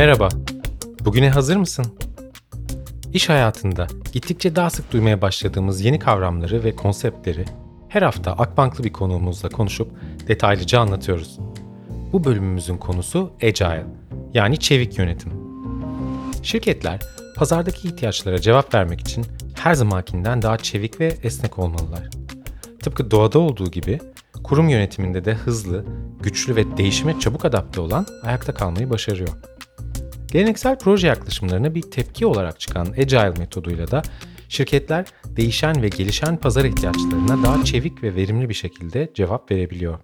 Merhaba. Bugüne hazır mısın? İş hayatında gittikçe daha sık duymaya başladığımız yeni kavramları ve konseptleri her hafta Akbanklı bir konuğumuzla konuşup detaylıca anlatıyoruz. Bu bölümümüzün konusu Agile, yani çevik yönetim. Şirketler pazardaki ihtiyaçlara cevap vermek için her zamankinden daha çevik ve esnek olmalılar. Tıpkı doğada olduğu gibi kurum yönetiminde de hızlı, güçlü ve değişime çabuk adapte olan ayakta kalmayı başarıyor. Geleneksel proje yaklaşımlarına bir tepki olarak çıkan Agile metoduyla da şirketler değişen ve gelişen pazar ihtiyaçlarına daha çevik ve verimli bir şekilde cevap verebiliyor.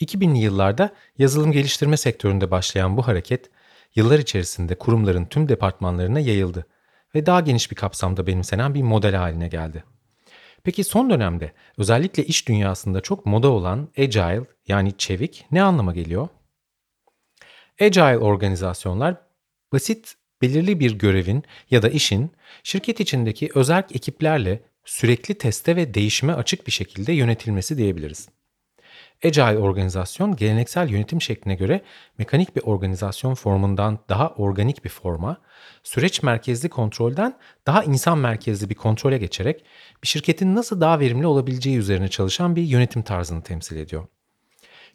2000'li yıllarda yazılım geliştirme sektöründe başlayan bu hareket, yıllar içerisinde kurumların tüm departmanlarına yayıldı ve daha geniş bir kapsamda benimsenen bir model haline geldi. Peki son dönemde özellikle iş dünyasında çok moda olan agile yani çevik ne anlama geliyor? Agile organizasyonlar basit belirli bir görevin ya da işin şirket içindeki özerk ekiplerle sürekli teste ve değişime açık bir şekilde yönetilmesi diyebiliriz. Agile organizasyon geleneksel yönetim şekline göre mekanik bir organizasyon formundan daha organik bir forma, süreç merkezli kontrolden daha insan merkezli bir kontrole geçerek bir şirketin nasıl daha verimli olabileceği üzerine çalışan bir yönetim tarzını temsil ediyor.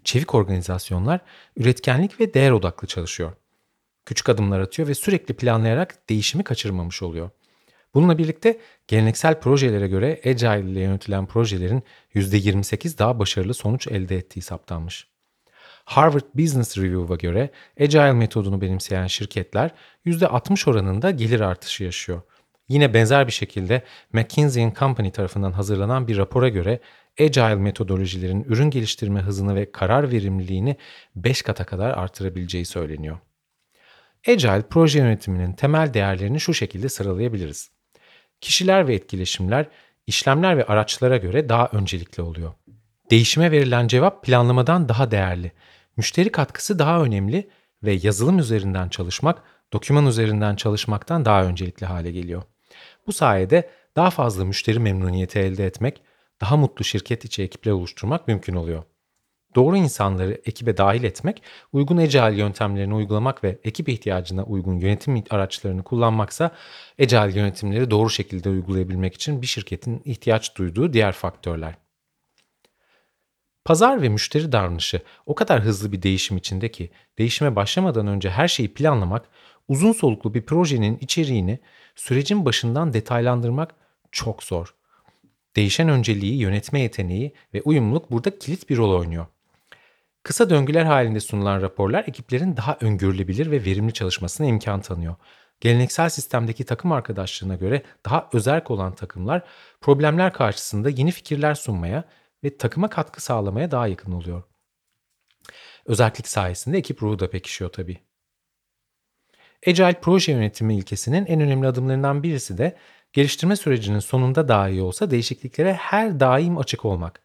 Çevik organizasyonlar üretkenlik ve değer odaklı çalışıyor. Küçük adımlar atıyor ve sürekli planlayarak değişimi kaçırmamış oluyor. Bununla birlikte geleneksel projelere göre Agile ile yönetilen projelerin %28 daha başarılı sonuç elde ettiği saptanmış. Harvard Business Review'a göre Agile metodunu benimseyen şirketler %60 oranında gelir artışı yaşıyor. Yine benzer bir şekilde McKinsey Company tarafından hazırlanan bir rapora göre Agile metodolojilerin ürün geliştirme hızını ve karar verimliliğini 5 kata kadar artırabileceği söyleniyor. Agile proje yönetiminin temel değerlerini şu şekilde sıralayabiliriz. Kişiler ve etkileşimler işlemler ve araçlara göre daha öncelikli oluyor. Değişime verilen cevap planlamadan daha değerli. Müşteri katkısı daha önemli ve yazılım üzerinden çalışmak doküman üzerinden çalışmaktan daha öncelikli hale geliyor. Bu sayede daha fazla müşteri memnuniyeti elde etmek, daha mutlu şirket içi ekipler oluşturmak mümkün oluyor. Doğru insanları ekibe dahil etmek, uygun Agile yöntemlerini uygulamak ve ekip ihtiyacına uygun yönetim araçlarını kullanmaksa Agile yönetimleri doğru şekilde uygulayabilmek için bir şirketin ihtiyaç duyduğu diğer faktörler. Pazar ve müşteri davranışı o kadar hızlı bir değişim içinde ki değişime başlamadan önce her şeyi planlamak, uzun soluklu bir projenin içeriğini sürecin başından detaylandırmak çok zor. Değişen önceliği, yönetme yeteneği ve uyumluluk burada kilit bir rol oynuyor. Kısa döngüler halinde sunulan raporlar ekiplerin daha öngörülebilir ve verimli çalışmasına imkan tanıyor. Geleneksel sistemdeki takım arkadaşlığına göre daha özerk olan takımlar problemler karşısında yeni fikirler sunmaya ve takıma katkı sağlamaya daha yakın oluyor. Özellik sayesinde ekip ruhu da pekişiyor tabii. Agile proje yönetimi ilkesinin en önemli adımlarından birisi de geliştirme sürecinin sonunda dahi olsa değişikliklere her daim açık olmak.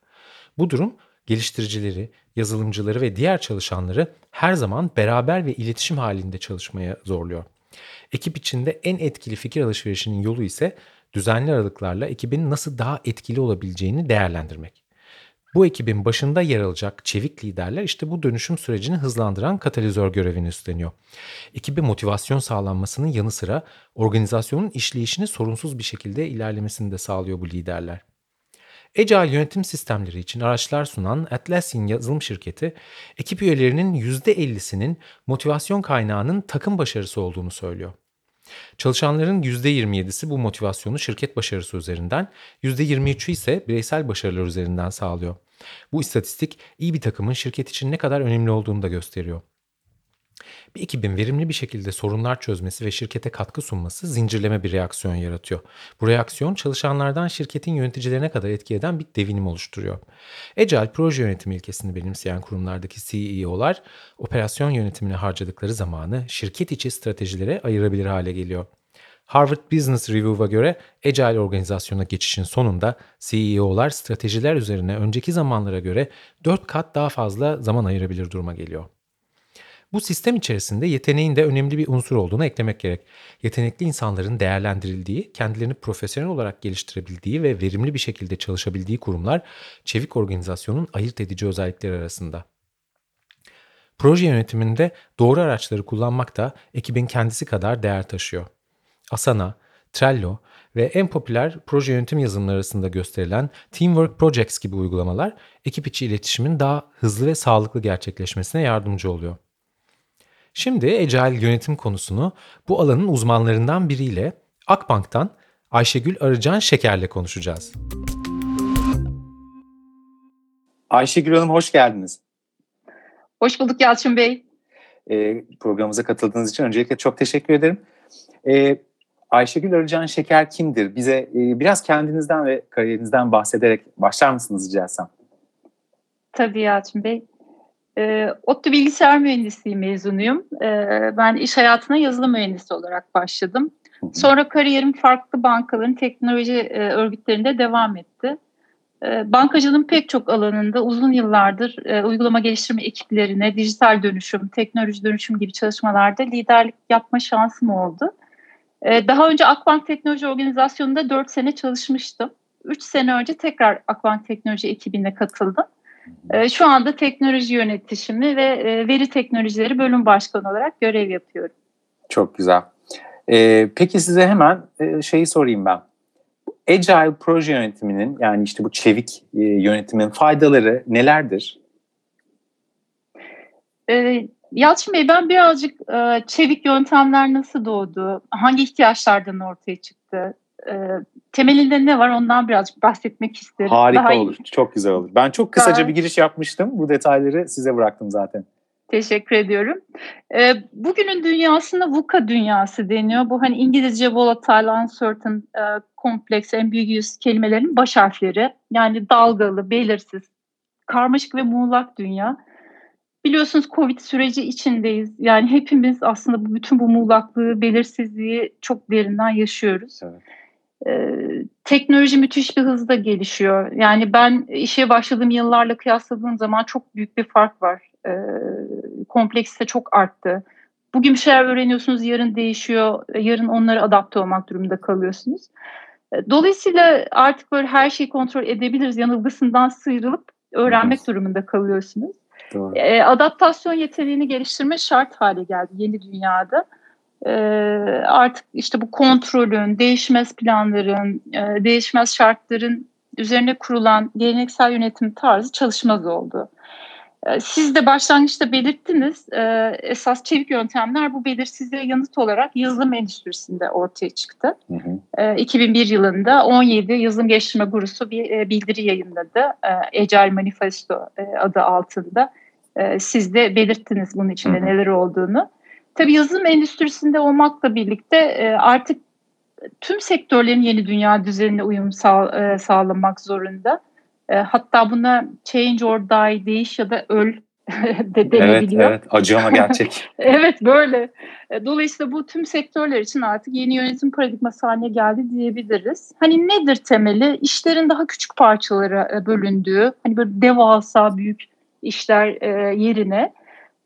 Bu durum geliştiricileri, yazılımcıları ve diğer çalışanları her zaman beraber ve iletişim halinde çalışmaya zorluyor. Ekip içinde en etkili fikir alışverişinin yolu ise düzenli aralıklarla ekibin nasıl daha etkili olabileceğini değerlendirmek. Bu ekibin başında yer alacak çevik liderler işte bu dönüşüm sürecini hızlandıran katalizör görevini üstleniyor. Ekibe motivasyon sağlanmasının yanı sıra organizasyonun işleyişini sorunsuz bir şekilde ilerlemesini de sağlıyor bu liderler. Agile yönetim sistemleri için araçlar sunan Atlassian yazılım şirketi, ekip üyelerinin %50'sinin motivasyon kaynağının takım başarısı olduğunu söylüyor. Çalışanların %27'si bu motivasyonu şirket başarısı üzerinden, %23'ü ise bireysel başarılar üzerinden sağlıyor. Bu istatistik iyi bir takımın şirket için ne kadar önemli olduğunu da gösteriyor. Bir ekibin verimli bir şekilde sorunlar çözmesi ve şirkete katkı sunması zincirleme bir reaksiyon yaratıyor. Bu reaksiyon çalışanlardan şirketin yöneticilerine kadar etki eden bir devinim oluşturuyor. Agile proje yönetimi ilkesini benimseyen kurumlardaki CEO'lar operasyon yönetimine harcadıkları zamanı şirket içi stratejilere ayırabilir hale geliyor. Harvard Business Review'a göre Agile organizasyona geçişin sonunda CEO'lar stratejiler üzerine önceki zamanlara göre 4 kat daha fazla zaman ayırabilir duruma geliyor. Bu sistem içerisinde yeteneğin de önemli bir unsur olduğunu eklemek gerek. Yetenekli insanların değerlendirildiği, kendilerini profesyonel olarak geliştirebildiği ve verimli bir şekilde çalışabildiği kurumlar çevik organizasyonun ayırt edici özellikleri arasında. Proje yönetiminde doğru araçları kullanmak da ekibin kendisi kadar değer taşıyor. Asana, Trello ve en popüler proje yönetim yazılımları arasında gösterilen Teamwork Projects gibi uygulamalar ekip içi iletişimin daha hızlı ve sağlıklı gerçekleşmesine yardımcı oluyor. Şimdi Agile yönetim konusunu bu alanın uzmanlarından biriyle Akbank'tan Ayşegül Arıcan Şeker'le konuşacağız. Ayşegül Hanım hoş geldiniz. Hoş bulduk Yalçın Bey. E, programımıza katıldığınız için öncelikle çok teşekkür ederim. E, Ayşegül Arıcan Şeker kimdir? Bize e, biraz kendinizden ve kariyerinizden bahsederek başlar mısınız rica etsem? Tabii Yalçın Bey. E, ODTÜ Bilgisayar Mühendisliği mezunuyum. E, ben iş hayatına yazılım mühendisi olarak başladım. Sonra kariyerim farklı bankaların teknoloji e, örgütlerinde devam etti. E, bankacılığın pek çok alanında uzun yıllardır e, uygulama geliştirme ekiplerine, dijital dönüşüm, teknoloji dönüşüm gibi çalışmalarda liderlik yapma şansım oldu. E, daha önce Akbank Teknoloji Organizasyonu'nda 4 sene çalışmıştım. 3 sene önce tekrar Akbank Teknoloji ekibine katıldım. E, şu anda teknoloji yönetişimi ve e, veri teknolojileri bölüm başkanı olarak görev yapıyorum. Çok güzel. E, peki size hemen e, şeyi sorayım ben. Agile proje yönetiminin yani işte bu çevik e, yönetimin faydaları nelerdir? E, Yalçın Bey ben birazcık e, çevik yöntemler nasıl doğdu, hangi ihtiyaçlardan ortaya çıktı, e, temelinde ne var ondan birazcık bahsetmek isterim. Harika Daha olur, iyi. çok güzel olur. Ben çok kısaca Daha... bir giriş yapmıştım, bu detayları size bıraktım zaten. Teşekkür ediyorum. E, bugünün dünyasında VUCA dünyası deniyor. Bu hani İngilizce volatile, uncertain, e, complex, ambiguous kelimelerin baş harfleri. Yani dalgalı, belirsiz, karmaşık ve muğlak dünya. Biliyorsunuz Covid süreci içindeyiz. Yani hepimiz aslında bütün bu muğlaklığı, belirsizliği çok derinden yaşıyoruz. Evet. Ee, teknoloji müthiş bir hızda gelişiyor. Yani ben işe başladığım yıllarla kıyasladığım zaman çok büyük bir fark var. Ee, kompleksite çok arttı. Bugün bir şeyler öğreniyorsunuz, yarın değişiyor. Yarın onlara adapte olmak durumunda kalıyorsunuz. Ee, dolayısıyla artık böyle her şeyi kontrol edebiliriz yanılgısından sıyrılıp öğrenmek evet. durumunda kalıyorsunuz. Doğru. Adaptasyon yeteneğini geliştirme şart hale geldi yeni dünyada. E, artık işte bu kontrolün, değişmez planların, e, değişmez şartların üzerine kurulan geleneksel yönetim tarzı çalışmaz oldu. E, siz de başlangıçta belirttiniz, e, esas çevik yöntemler bu belirsizliğe yanıt olarak yazılım endüstrisinde ortaya çıktı. Hı hı. E, 2001 yılında 17 yazılım geliştirme gurusu bir e, bildiri yayınladı. E, Agile Manifesto e, adı altında. E, siz de belirttiniz bunun içinde hı hı. neler olduğunu. Tabii yazılım endüstrisinde olmakla birlikte e, artık tüm sektörlerin yeni dünya düzenine uyum sağ, e, sağlamak zorunda. E, hatta buna change or die, değiş ya da öl de denebiliyor. Evet, evet. Acı ama gerçek. evet, böyle. Dolayısıyla bu tüm sektörler için artık yeni yönetim paradigması haline geldi diyebiliriz. Hani nedir temeli? İşlerin daha küçük parçalara bölündüğü, hani böyle devasa büyük işler yerine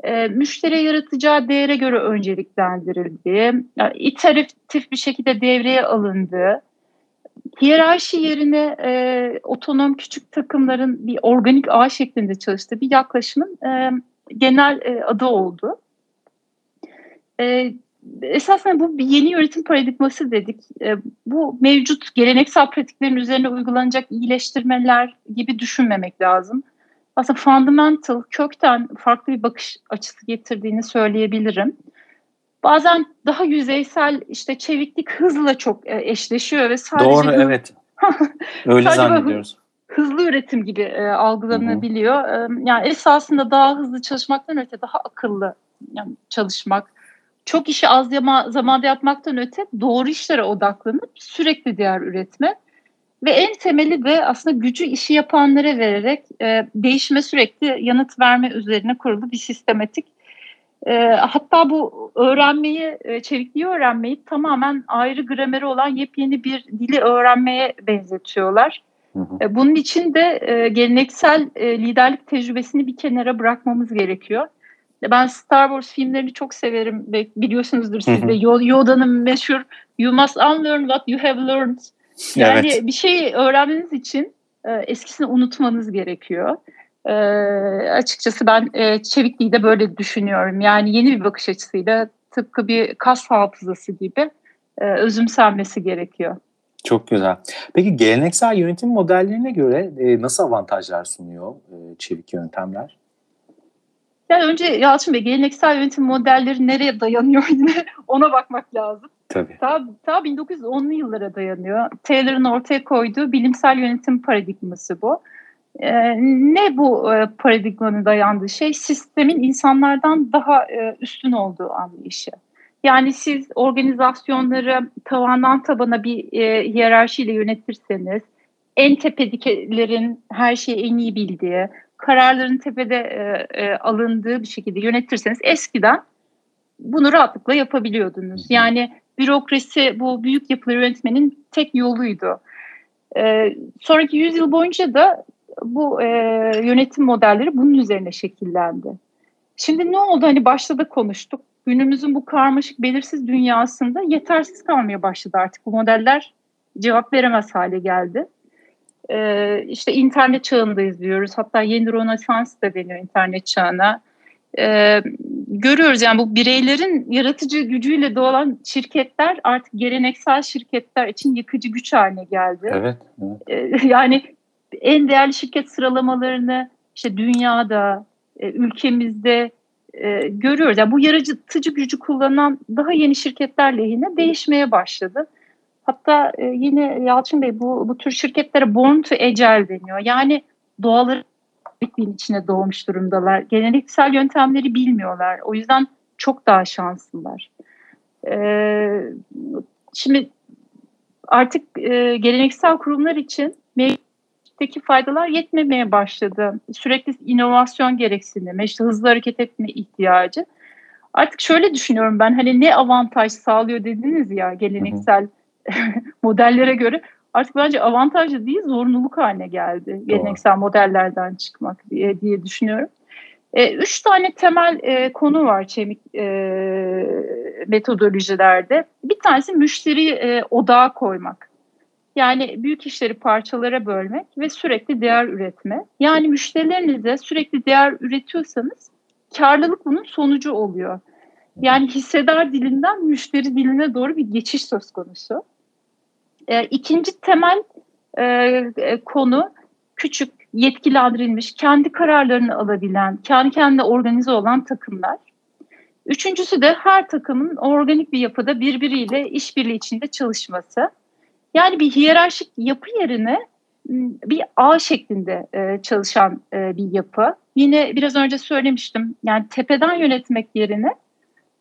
e, müşteri yaratacağı değere göre önceliklendirildiği, yani iteratif bir şekilde devreye alındığı, hiyerarşi yerine e, otonom küçük takımların bir organik ağ şeklinde çalıştığı bir yaklaşımın e, genel e, adı oldu. E, esasında bu bir yeni yönetim paradigması dedik. E, bu mevcut geleneksel pratiklerin üzerine uygulanacak iyileştirmeler gibi düşünmemek lazım. Aslında fundamental, kökten farklı bir bakış açısı getirdiğini söyleyebilirim. Bazen daha yüzeysel işte çeviklik hızla çok e, eşleşiyor ve sadece Doğru hız, evet. Öyle zannediyoruz. Hızlı üretim gibi e, algılanabiliyor. E, yani esasında daha hızlı çalışmaktan öte daha akıllı yani çalışmak, çok işi az yama, zamanda yapmaktan öte doğru işlere odaklanıp sürekli değer üretme ve en temeli de aslında gücü işi yapanlara vererek e, değişime sürekli yanıt verme üzerine kurulu bir sistematik e, hatta bu öğrenmeyi, e, çevikliği öğrenmeyi tamamen ayrı grameri olan yepyeni bir dili öğrenmeye benzetiyorlar. Hı hı. E, bunun için de e, geleneksel e, liderlik tecrübesini bir kenara bırakmamız gerekiyor. Ben Star Wars filmlerini çok severim. Biliyorsunuzdur siz de. Yoda'nın meşhur You must unlearn what you have learned. Yani evet. bir şey öğrenmeniz için e, eskisini unutmanız gerekiyor. E, açıkçası ben e, çevikliği de böyle düşünüyorum. Yani yeni bir bakış açısıyla tıpkı bir kas hafızası gibi e, özümsenmesi gerekiyor. Çok güzel. Peki geleneksel yönetim modellerine göre e, nasıl avantajlar sunuyor e, çevik yöntemler? Yani önce Yalçın Bey geleneksel yönetim modelleri nereye dayanıyor yine ona bakmak lazım. Tabii. Ta, ta 1910'lu yıllara dayanıyor. Taylor'ın ortaya koyduğu bilimsel yönetim paradigması bu. Ee, ne bu e, paradigmanın dayandığı şey? Sistemin insanlardan daha e, üstün olduğu anlayışı. Yani siz organizasyonları tavandan tabana bir e, hiyerarşiyle yönetirseniz, en tepedekilerin her şeyi en iyi bildiği, kararların tepede e, e, alındığı bir şekilde yönetirseniz eskiden bunu rahatlıkla yapabiliyordunuz. Yani bürokrasi bu büyük yapıları yönetmenin tek yoluydu. E, sonraki yüzyıl boyunca da bu e, yönetim modelleri bunun üzerine şekillendi. Şimdi ne oldu? Hani başta da konuştuk. Günümüzün bu karmaşık belirsiz dünyasında yetersiz kalmaya başladı artık. Bu modeller cevap veremez hale geldi. Ee, işte internet çağındayız diyoruz. Hatta yeni Rönesans da deniyor internet çağına. Ee, görüyoruz yani bu bireylerin yaratıcı gücüyle doğan şirketler artık geleneksel şirketler için yıkıcı güç haline geldi. Evet. evet. Ee, yani en değerli şirket sıralamalarını işte dünyada, e, ülkemizde e, görüyoruz. Yani bu yaratıcı gücü kullanan daha yeni şirketler lehine değişmeye başladı. Hatta e, yine Yalçın Bey bu, bu tür şirketlere born to agile deniyor. Yani doğaları içine doğmuş durumdalar. Geleneksel yöntemleri bilmiyorlar. O yüzden çok daha şanslılar. Ee, şimdi artık e, geleneksel kurumlar için mevcuttaki faydalar yetmemeye başladı. Sürekli inovasyon gereksinimi, işte hızlı hareket etme ihtiyacı. Artık şöyle düşünüyorum ben hani ne avantaj sağlıyor dediniz ya geleneksel modellere göre artık bence avantajlı değil zorunluluk haline geldi geleneksel modellerden çıkmak diye, diye düşünüyorum. E, üç tane temel e, konu var çemik e, metodolojilerde. Bir tanesi müşteri e, odağa koymak. Yani büyük işleri parçalara bölmek ve sürekli değer üretme. Yani müşterilerinize sürekli değer üretiyorsanız karlılık bunun sonucu oluyor. Yani hissedar dilinden müşteri diline doğru bir geçiş söz konusu. E, ikinci temel e, e, konu küçük, yetkilendirilmiş, kendi kararlarını alabilen, kendi kendine organize olan takımlar. Üçüncüsü de her takımın organik bir yapıda birbiriyle işbirliği içinde çalışması. Yani bir hiyerarşik yapı yerine bir ağ şeklinde e, çalışan e, bir yapı. Yine biraz önce söylemiştim. Yani tepeden yönetmek yerine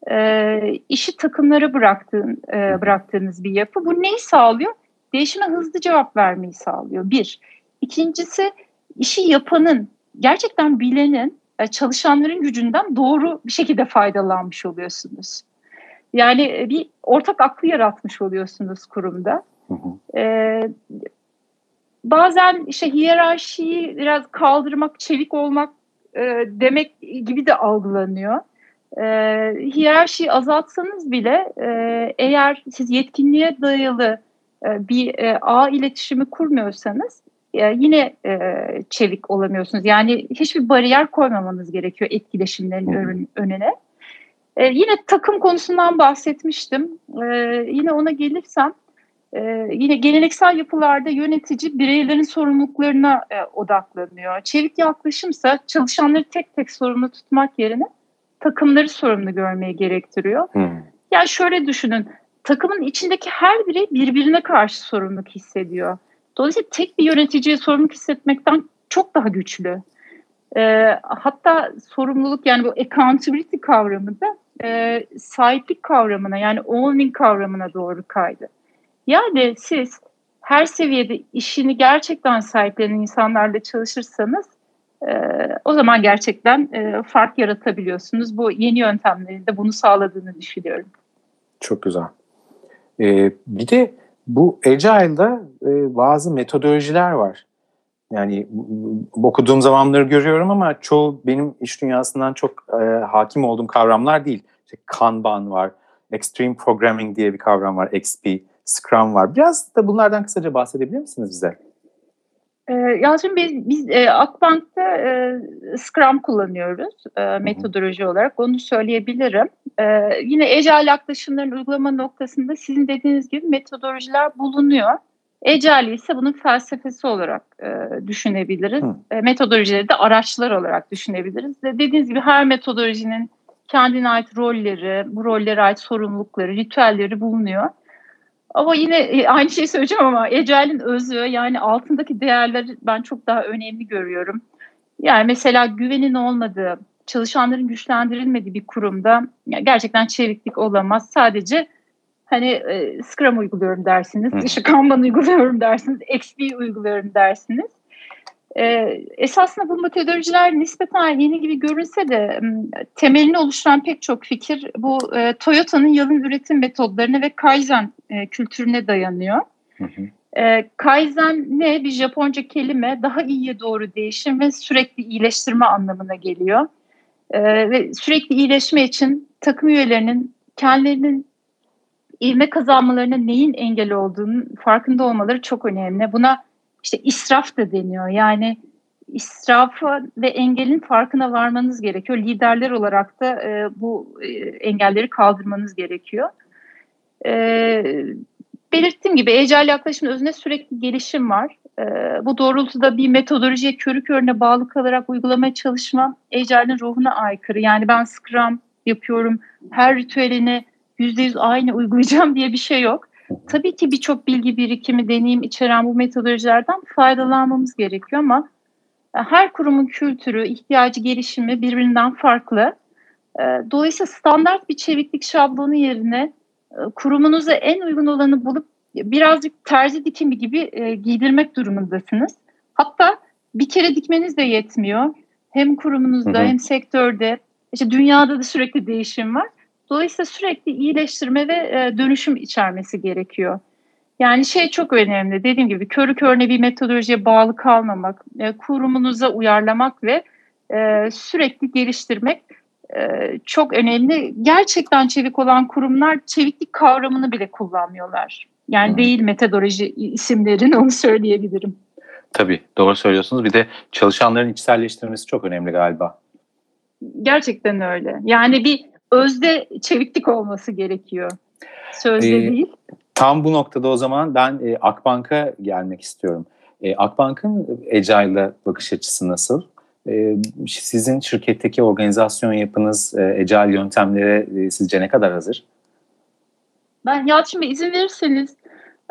e, işi takımlara bıraktığın, e, bıraktığınız bir yapı. Bu neyi sağlıyor? Değişime hızlı cevap vermeyi sağlıyor. Bir. İkincisi işi yapanın, gerçekten bilenin, e, çalışanların gücünden doğru bir şekilde faydalanmış oluyorsunuz. Yani e, bir ortak aklı yaratmış oluyorsunuz kurumda. Hı hı. Ee, bazen işte hiyerarşiyi biraz kaldırmak, çevik olmak e, demek gibi de algılanıyor. E, hiyerarşiyi azaltsanız bile e, eğer siz yetkinliğe dayalı e, bir e, ağ iletişimi kurmuyorsanız e, yine e, çevik olamıyorsunuz. Yani hiçbir bariyer koymamanız gerekiyor etkileşimlerin ön, önüne. E, yine takım konusundan bahsetmiştim. E, yine ona gelirsem ee, yine geleneksel yapılarda yönetici bireylerin sorumluluklarına e, odaklanıyor. Çevik yaklaşımsa çalışanları tek tek sorumlu tutmak yerine takımları sorumlu görmeyi gerektiriyor. Hmm. Yani şöyle düşünün, takımın içindeki her birey birbirine karşı sorumluluk hissediyor. Dolayısıyla tek bir yöneticiye sorumluluk hissetmekten çok daha güçlü. E, hatta sorumluluk yani bu accountability kavramı da e, sahiplik kavramına yani owning kavramına doğru kaydı. Yani siz her seviyede işini gerçekten sahiplenen insanlarla çalışırsanız e, o zaman gerçekten e, fark yaratabiliyorsunuz. Bu yeni yöntemlerin de bunu sağladığını düşünüyorum. Çok güzel. Ee, bir de bu Agile'da e, bazı metodolojiler var. Yani okuduğum zamanları görüyorum ama çoğu benim iş dünyasından çok e, hakim olduğum kavramlar değil. İşte Kanban var, Extreme Programming diye bir kavram var, XP. Scrum var. Biraz da bunlardan kısaca bahsedebilir misiniz bize? Ee, Yalçın biz, biz e, Akbank'ta e, Scrum kullanıyoruz e, metodoloji olarak. Onu söyleyebilirim. E, yine Agile yaklaşımların uygulama noktasında sizin dediğiniz gibi metodolojiler bulunuyor. Agile ise bunun felsefesi olarak e, düşünebiliriz. E, metodolojileri de araçlar olarak düşünebiliriz. De, dediğiniz gibi her metodolojinin kendine ait rolleri, bu rollere ait sorumlulukları, ritüelleri bulunuyor. Ama yine e, aynı şeyi söyleyeceğim ama Agile'in özü yani altındaki değerleri ben çok daha önemli görüyorum. Yani mesela güvenin olmadığı, çalışanların güçlendirilmediği bir kurumda gerçekten çeviklik olamaz. Sadece hani e, Scrum uyguluyorum dersiniz, işte Kanban uyguluyorum dersiniz, XP uyguluyorum dersiniz. E, esasında bu metodolojiler nispeten yeni gibi görünse de temelini oluşturan pek çok fikir bu e, Toyota'nın yalın üretim metodlarına ve Kaizen e, kültürüne dayanıyor. Hı hı. E, Kaizen ne? Bir Japonca kelime daha iyiye doğru değişim ve sürekli iyileştirme anlamına geliyor. E, ve sürekli iyileşme için takım üyelerinin kendilerinin ilme kazanmalarına neyin engel olduğunun farkında olmaları çok önemli. Buna işte israf da deniyor. Yani israfı ve engelin farkına varmanız gerekiyor. Liderler olarak da e, bu e, engelleri kaldırmanız gerekiyor. E, belirttiğim gibi Agile yaklaşımın özünde sürekli gelişim var. E, bu doğrultuda bir metodolojiye körü körüne bağlı kalarak uygulamaya çalışma Agile'in ruhuna aykırı. Yani ben Scrum yapıyorum, her ritüelini %100 aynı uygulayacağım diye bir şey yok. Tabii ki birçok bilgi birikimi, deneyim içeren bu metodolojilerden faydalanmamız gerekiyor ama e, her kurumun kültürü, ihtiyacı, gelişimi birbirinden farklı. E, dolayısıyla standart bir çeviklik şablonu yerine e, kurumunuza en uygun olanı bulup birazcık terzi dikimi gibi giydirmek durumundasınız. Hatta bir kere dikmeniz de yetmiyor. Hem kurumunuzda hı hı. hem sektörde, işte dünyada da sürekli değişim var. Dolayısıyla sürekli iyileştirme ve e, dönüşüm içermesi gerekiyor. Yani şey çok önemli dediğim gibi körü körüne bir metodolojiye bağlı kalmamak, e, kurumunuza uyarlamak ve e, sürekli geliştirmek e, çok önemli. Gerçekten çevik olan kurumlar çeviklik kavramını bile kullanmıyorlar. Yani hmm. değil metodoloji isimlerin onu söyleyebilirim. Tabii doğru söylüyorsunuz. Bir de çalışanların içselleştirmesi çok önemli galiba. Gerçekten öyle. Yani bir özde çeviklik olması gerekiyor. Sözde ee, değil. Tam bu noktada o zaman ben e, Akbank'a gelmek istiyorum. E, Akbank'ın Agile'da bakış açısı nasıl? E, sizin şirketteki organizasyon yapınız e, Agile yöntemlere e, sizce ne kadar hazır? Ben Yalçın Bey izin verirseniz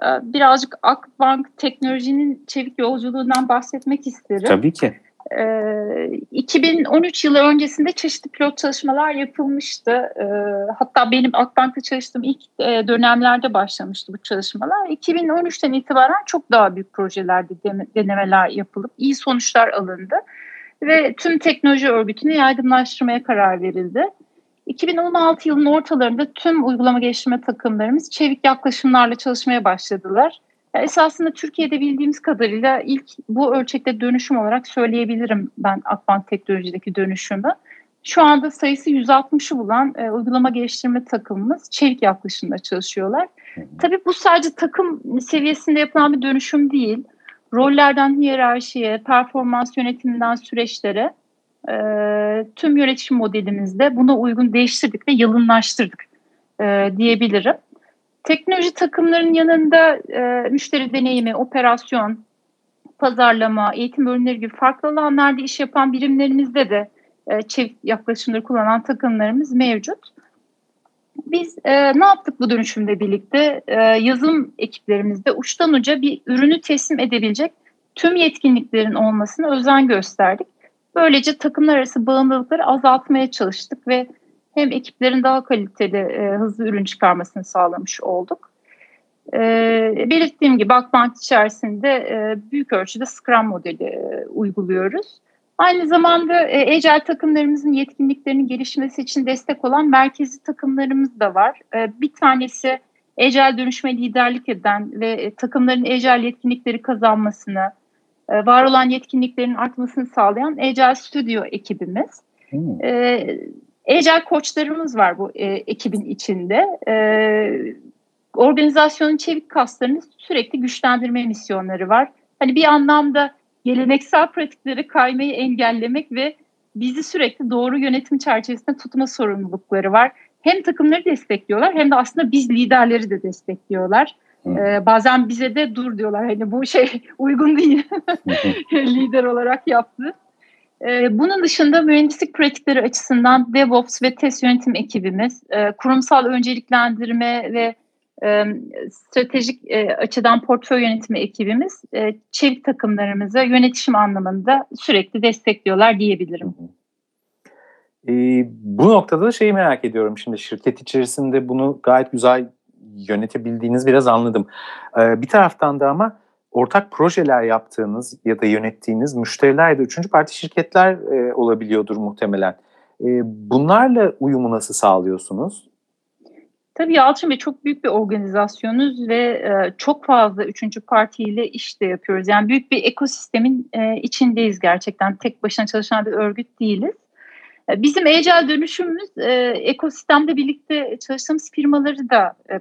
e, birazcık Akbank teknolojinin çevik yolculuğundan bahsetmek isterim. Tabii ki. 2013 yılı öncesinde çeşitli pilot çalışmalar yapılmıştı. hatta benim Akbank'ta çalıştığım ilk dönemlerde başlamıştı bu çalışmalar. 2013'ten itibaren çok daha büyük projelerde denemeler yapılıp iyi sonuçlar alındı. Ve tüm teknoloji örgütünü yaygınlaştırmaya karar verildi. 2016 yılının ortalarında tüm uygulama geliştirme takımlarımız çevik yaklaşımlarla çalışmaya başladılar. Esasında Türkiye'de bildiğimiz kadarıyla ilk bu ölçekte dönüşüm olarak söyleyebilirim ben Akbank teknolojideki dönüşümü. Şu anda sayısı 160'ı bulan e, uygulama geliştirme takımımız çevik yaklaşımda çalışıyorlar. Tabii bu sadece takım seviyesinde yapılan bir dönüşüm değil. Rollerden hiyerarşiye, performans yönetiminden süreçlere e, tüm yönetim modelimizde buna uygun değiştirdik ve yalınlaştırdık e, diyebilirim. Teknoloji takımlarının yanında e, müşteri deneyimi, operasyon, pazarlama, eğitim ürünleri gibi farklı alanlarda iş yapan birimlerimizde de e, çevik yaklaşımları kullanan takımlarımız mevcut. Biz e, ne yaptık bu dönüşümle birlikte? E, yazım ekiplerimizde uçtan uca bir ürünü teslim edebilecek tüm yetkinliklerin olmasına özen gösterdik. Böylece takımlar arası bağımlılıkları azaltmaya çalıştık ve hem ekiplerin daha kaliteli, e, hızlı ürün çıkarmasını sağlamış olduk. E, belirttiğim gibi Akbank içerisinde e, büyük ölçüde Scrum modeli e, uyguluyoruz. Aynı zamanda e, Agile takımlarımızın yetkinliklerinin gelişmesi için destek olan merkezi takımlarımız da var. E, bir tanesi Agile dönüşme liderlik eden ve e, takımların Agile yetkinlikleri kazanmasını, e, var olan yetkinliklerin artmasını sağlayan Agile Studio ekibimiz. Hmm. E, Agile koçlarımız var bu e, ekibin içinde. E, organizasyonun çevik kaslarını sürekli güçlendirme misyonları var. Hani bir anlamda geleneksel pratikleri kaymayı engellemek ve bizi sürekli doğru yönetim çerçevesinde tutma sorumlulukları var. Hem takımları destekliyorlar hem de aslında biz liderleri de destekliyorlar. Ee, bazen bize de dur diyorlar hani bu şey uygun değil lider olarak yaptı. Ee, bunun dışında mühendislik pratikleri açısından DevOps ve test yönetim ekibimiz, e, kurumsal önceliklendirme ve e, stratejik e, açıdan portföy yönetimi ekibimiz çevik takımlarımızı yönetişim anlamında sürekli destekliyorlar diyebilirim. E, bu noktada da şeyi merak ediyorum şimdi şirket içerisinde bunu gayet güzel yönetebildiğiniz biraz anladım. E, bir taraftan da ama ortak projeler yaptığınız ya da yönettiğiniz müşteriler de üçüncü parti şirketler e, olabiliyordur muhtemelen. E, bunlarla uyumu nasıl sağlıyorsunuz? Tabii Yalçın Bey çok büyük bir organizasyonuz ve e, çok fazla üçüncü partiyle iş de yapıyoruz. Yani büyük bir ekosistemin e, içindeyiz gerçekten. Tek başına çalışan bir örgüt değiliz. E, bizim Agile dönüşümümüz e, ekosistemde birlikte çalıştığımız firmaları da e,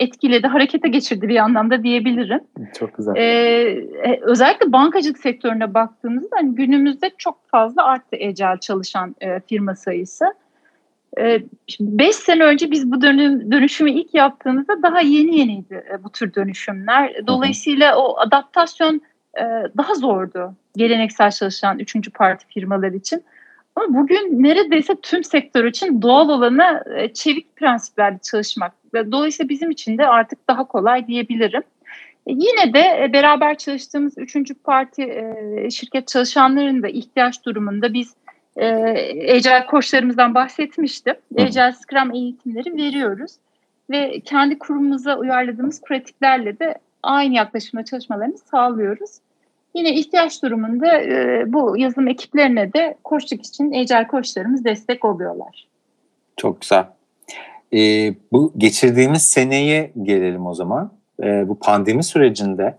etkiledi, harekete geçirdi bir anlamda diyebilirim. Çok güzel. Ee, özellikle bankacılık sektörüne baktığımızda hani günümüzde çok fazla arttı Agile çalışan e, firma sayısı. 5 e, sene önce biz bu dönüm, dönüşümü ilk yaptığımızda daha yeni yeniydi e, bu tür dönüşümler. Dolayısıyla o adaptasyon e, daha zordu geleneksel çalışan üçüncü parti firmalar için. Ama bugün neredeyse tüm sektör için doğal olanı e, çevik prensiplerle çalışmak. Dolayısıyla bizim için de artık daha kolay diyebilirim. E, yine de e, beraber çalıştığımız üçüncü parti şirket çalışanlarının da ihtiyaç durumunda biz Agile koçlarımızdan bahsetmiştim. Agile Scrum eğitimleri veriyoruz. Ve kendi kurumumuza uyarladığımız pratiklerle de aynı yaklaşımda çalışmalarını sağlıyoruz. Yine ihtiyaç durumunda e, bu yazılım ekiplerine de koçluk için Agile koçlarımız destek oluyorlar. Çok güzel. Ee, bu geçirdiğimiz seneye gelelim o zaman. Ee, bu pandemi sürecinde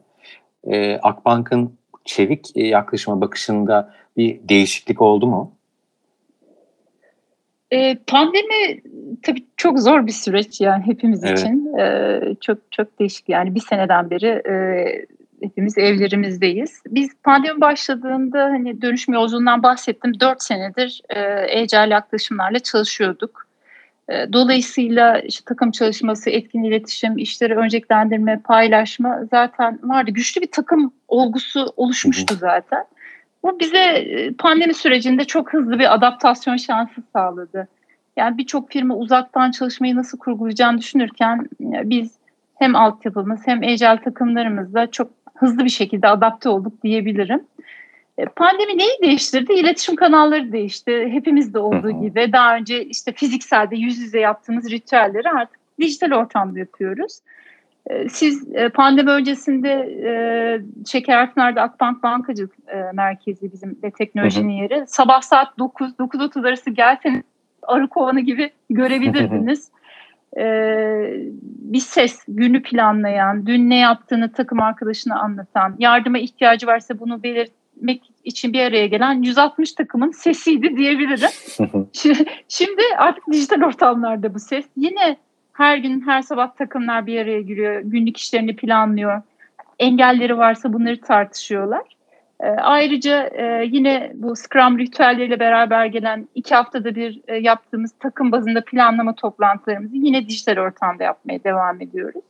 e, Akbank'ın çevik e, yaklaşıma bakışında bir değişiklik oldu mu? E, pandemi tabii çok zor bir süreç yani hepimiz evet. için. E, çok çok değişik yani bir seneden beri e, hepimiz evlerimizdeyiz. Biz pandemi başladığında hani dönüşüm yolculuğundan bahsettim. Dört senedir e, Agile yaklaşımlarla çalışıyorduk. E, dolayısıyla işte takım çalışması, etkin iletişim, işleri önceliklendirme, paylaşma zaten vardı. Güçlü bir takım olgusu oluşmuştu zaten. Bu bize e, pandemi sürecinde çok hızlı bir adaptasyon şansı sağladı. Yani birçok firma uzaktan çalışmayı nasıl kurgulayacağını düşünürken e, biz hem altyapımız hem agile takımlarımızla çok hızlı bir şekilde adapte olduk diyebilirim. E, pandemi neyi değiştirdi? İletişim kanalları değişti. Hepimizde olduğu gibi daha önce işte fizikselde yüz yüze yaptığımız ritüelleri artık dijital ortamda yapıyoruz. E, siz e, pandemi öncesinde Şekerpınar'da Akbank Bankacılık Merkezi bizim de teknolojinin yeri. Sabah saat 9, 9.30 arası gelseniz arı kovanı gibi görebilirdiniz. bir ses, günü planlayan, dün ne yaptığını takım arkadaşına anlatan, yardıma ihtiyacı varsa bunu belirt etmek için bir araya gelen 160 takımın sesiydi diyebilirim. Şimdi artık dijital ortamlarda bu ses. Yine her gün her sabah takımlar bir araya giriyor. Günlük işlerini planlıyor. Engelleri varsa bunları tartışıyorlar. E, ayrıca e, yine bu Scrum ritüelleriyle beraber gelen iki haftada bir e, yaptığımız takım bazında planlama toplantılarımızı yine dijital ortamda yapmaya devam ediyoruz.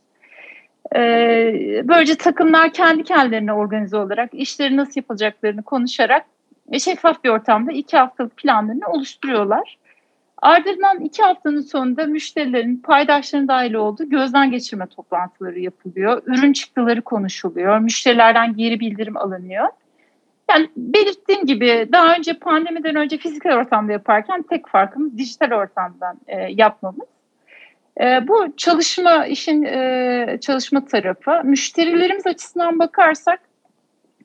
Ee, böylece takımlar kendi kendilerine organize olarak işleri nasıl yapılacaklarını konuşarak şeffaf bir ortamda iki haftalık planlarını oluşturuyorlar. Ardından iki haftanın sonunda müşterilerin, paydaşların dahil olduğu gözden geçirme toplantıları yapılıyor. Ürün çıktıları konuşuluyor. Müşterilerden geri bildirim alınıyor. Yani belirttiğim gibi daha önce pandemiden önce fiziksel ortamda yaparken tek farkımız dijital ortamdan e, yapmamız. E, bu çalışma işin e, çalışma tarafı. Müşterilerimiz açısından bakarsak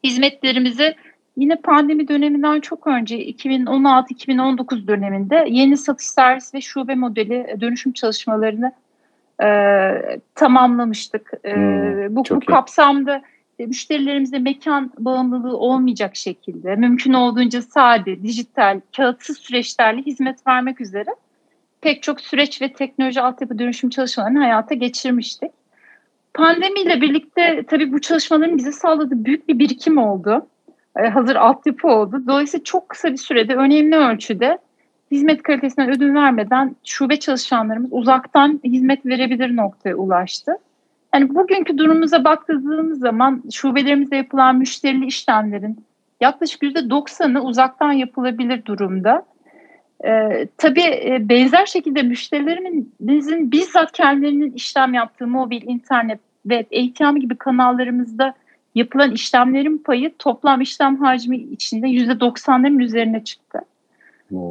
hizmetlerimizi yine pandemi döneminden çok önce 2016-2019 döneminde yeni satış servis ve şube modeli dönüşüm çalışmalarını e, tamamlamıştık. E, hmm, bu, bu kapsamda müşterilerimize mekan bağımlılığı olmayacak şekilde mümkün olduğunca sade, dijital, kağıtsız süreçlerle hizmet vermek üzere pek çok süreç ve teknoloji altyapı dönüşüm çalışmalarını hayata geçirmiştik. Pandemiyle birlikte tabii bu çalışmaların bize sağladığı büyük bir birikim oldu. e, hazır altyapı oldu. Dolayısıyla çok kısa bir sürede önemli ölçüde hizmet kalitesinden ödün vermeden şube çalışanlarımız uzaktan hizmet verebilir noktaya ulaştı. Yani bugünkü durumumuza baktığımız zaman şubelerimizde yapılan müşterili işlemlerin yaklaşık %90'ı uzaktan yapılabilir durumda. Ee, tabii e, benzer şekilde müşterilerimizin bizzat kendilerinin işlem yaptığı mobil, internet ve ATM gibi kanallarımızda yapılan işlemlerin payı toplam işlem hacmi içinde %90'ların üzerine çıktı.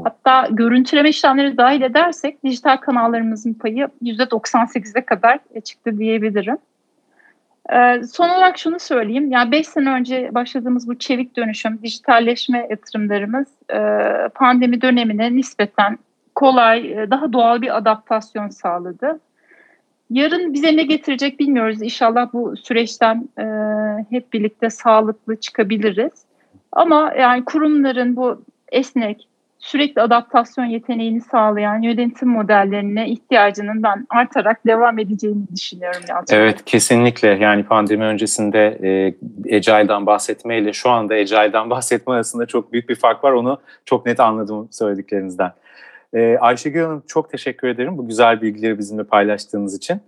Hatta görüntüleme işlemleri dahil edersek dijital kanallarımızın payı %98'e kadar çıktı diyebilirim. Ee, son olarak şunu söyleyeyim. Yani 5 sene önce başladığımız bu çevik dönüşüm, dijitalleşme yatırımlarımız e, pandemi dönemine nispeten kolay, e, daha doğal bir adaptasyon sağladı. Yarın bize ne getirecek bilmiyoruz. İnşallah bu süreçten e, hep birlikte sağlıklı çıkabiliriz. Ama yani kurumların bu esnek, sürekli adaptasyon yeteneğini sağlayan yönetim modellerine ihtiyacının ben artarak devam edeceğini düşünüyorum. Yalçın. Evet kesinlikle yani pandemi öncesinde e, Agile'dan bahsetmeyle şu anda Agile'dan bahsetme arasında çok büyük bir fark var. Onu çok net anladım söylediklerinizden. E, Ayşegül Hanım çok teşekkür ederim bu güzel bilgileri bizimle paylaştığınız için.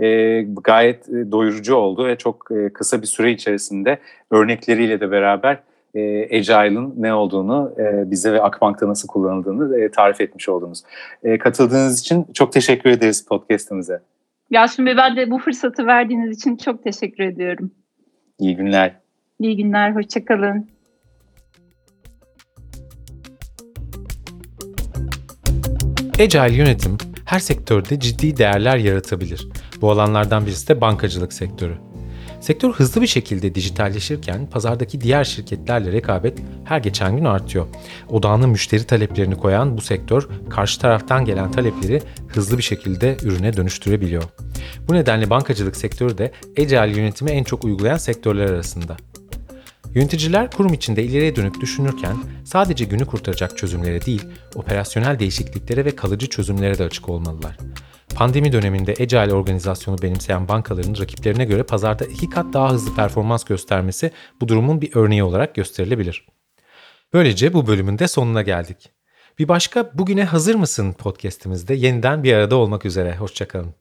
E, gayet e, doyurucu oldu ve çok e, kısa bir süre içerisinde örnekleriyle de beraber e, Agile'ın ne olduğunu e, bize ve Akbank'ta nasıl kullanıldığını e, tarif etmiş oldunuz. E, katıldığınız için çok teşekkür ederiz podcast'imize. Yasin Bey ben de bu fırsatı verdiğiniz için çok teşekkür ediyorum. İyi günler. İyi günler, hoşçakalın. Agile yönetim her sektörde ciddi değerler yaratabilir. Bu alanlardan birisi de bankacılık sektörü. Sektör hızlı bir şekilde dijitalleşirken pazardaki diğer şirketlerle rekabet her geçen gün artıyor. Odağına müşteri taleplerini koyan bu sektör karşı taraftan gelen talepleri hızlı bir şekilde ürüne dönüştürebiliyor. Bu nedenle bankacılık sektörü de Agile yönetimi en çok uygulayan sektörler arasında. Yöneticiler kurum içinde ileriye dönük düşünürken sadece günü kurtaracak çözümlere değil, operasyonel değişikliklere ve kalıcı çözümlere de açık olmalılar. Pandemi döneminde Agile organizasyonu benimseyen bankaların rakiplerine göre pazarda iki kat daha hızlı performans göstermesi bu durumun bir örneği olarak gösterilebilir. Böylece bu bölümün de sonuna geldik. Bir başka Bugüne Hazır mısın podcast'imizde yeniden bir arada olmak üzere. Hoşçakalın.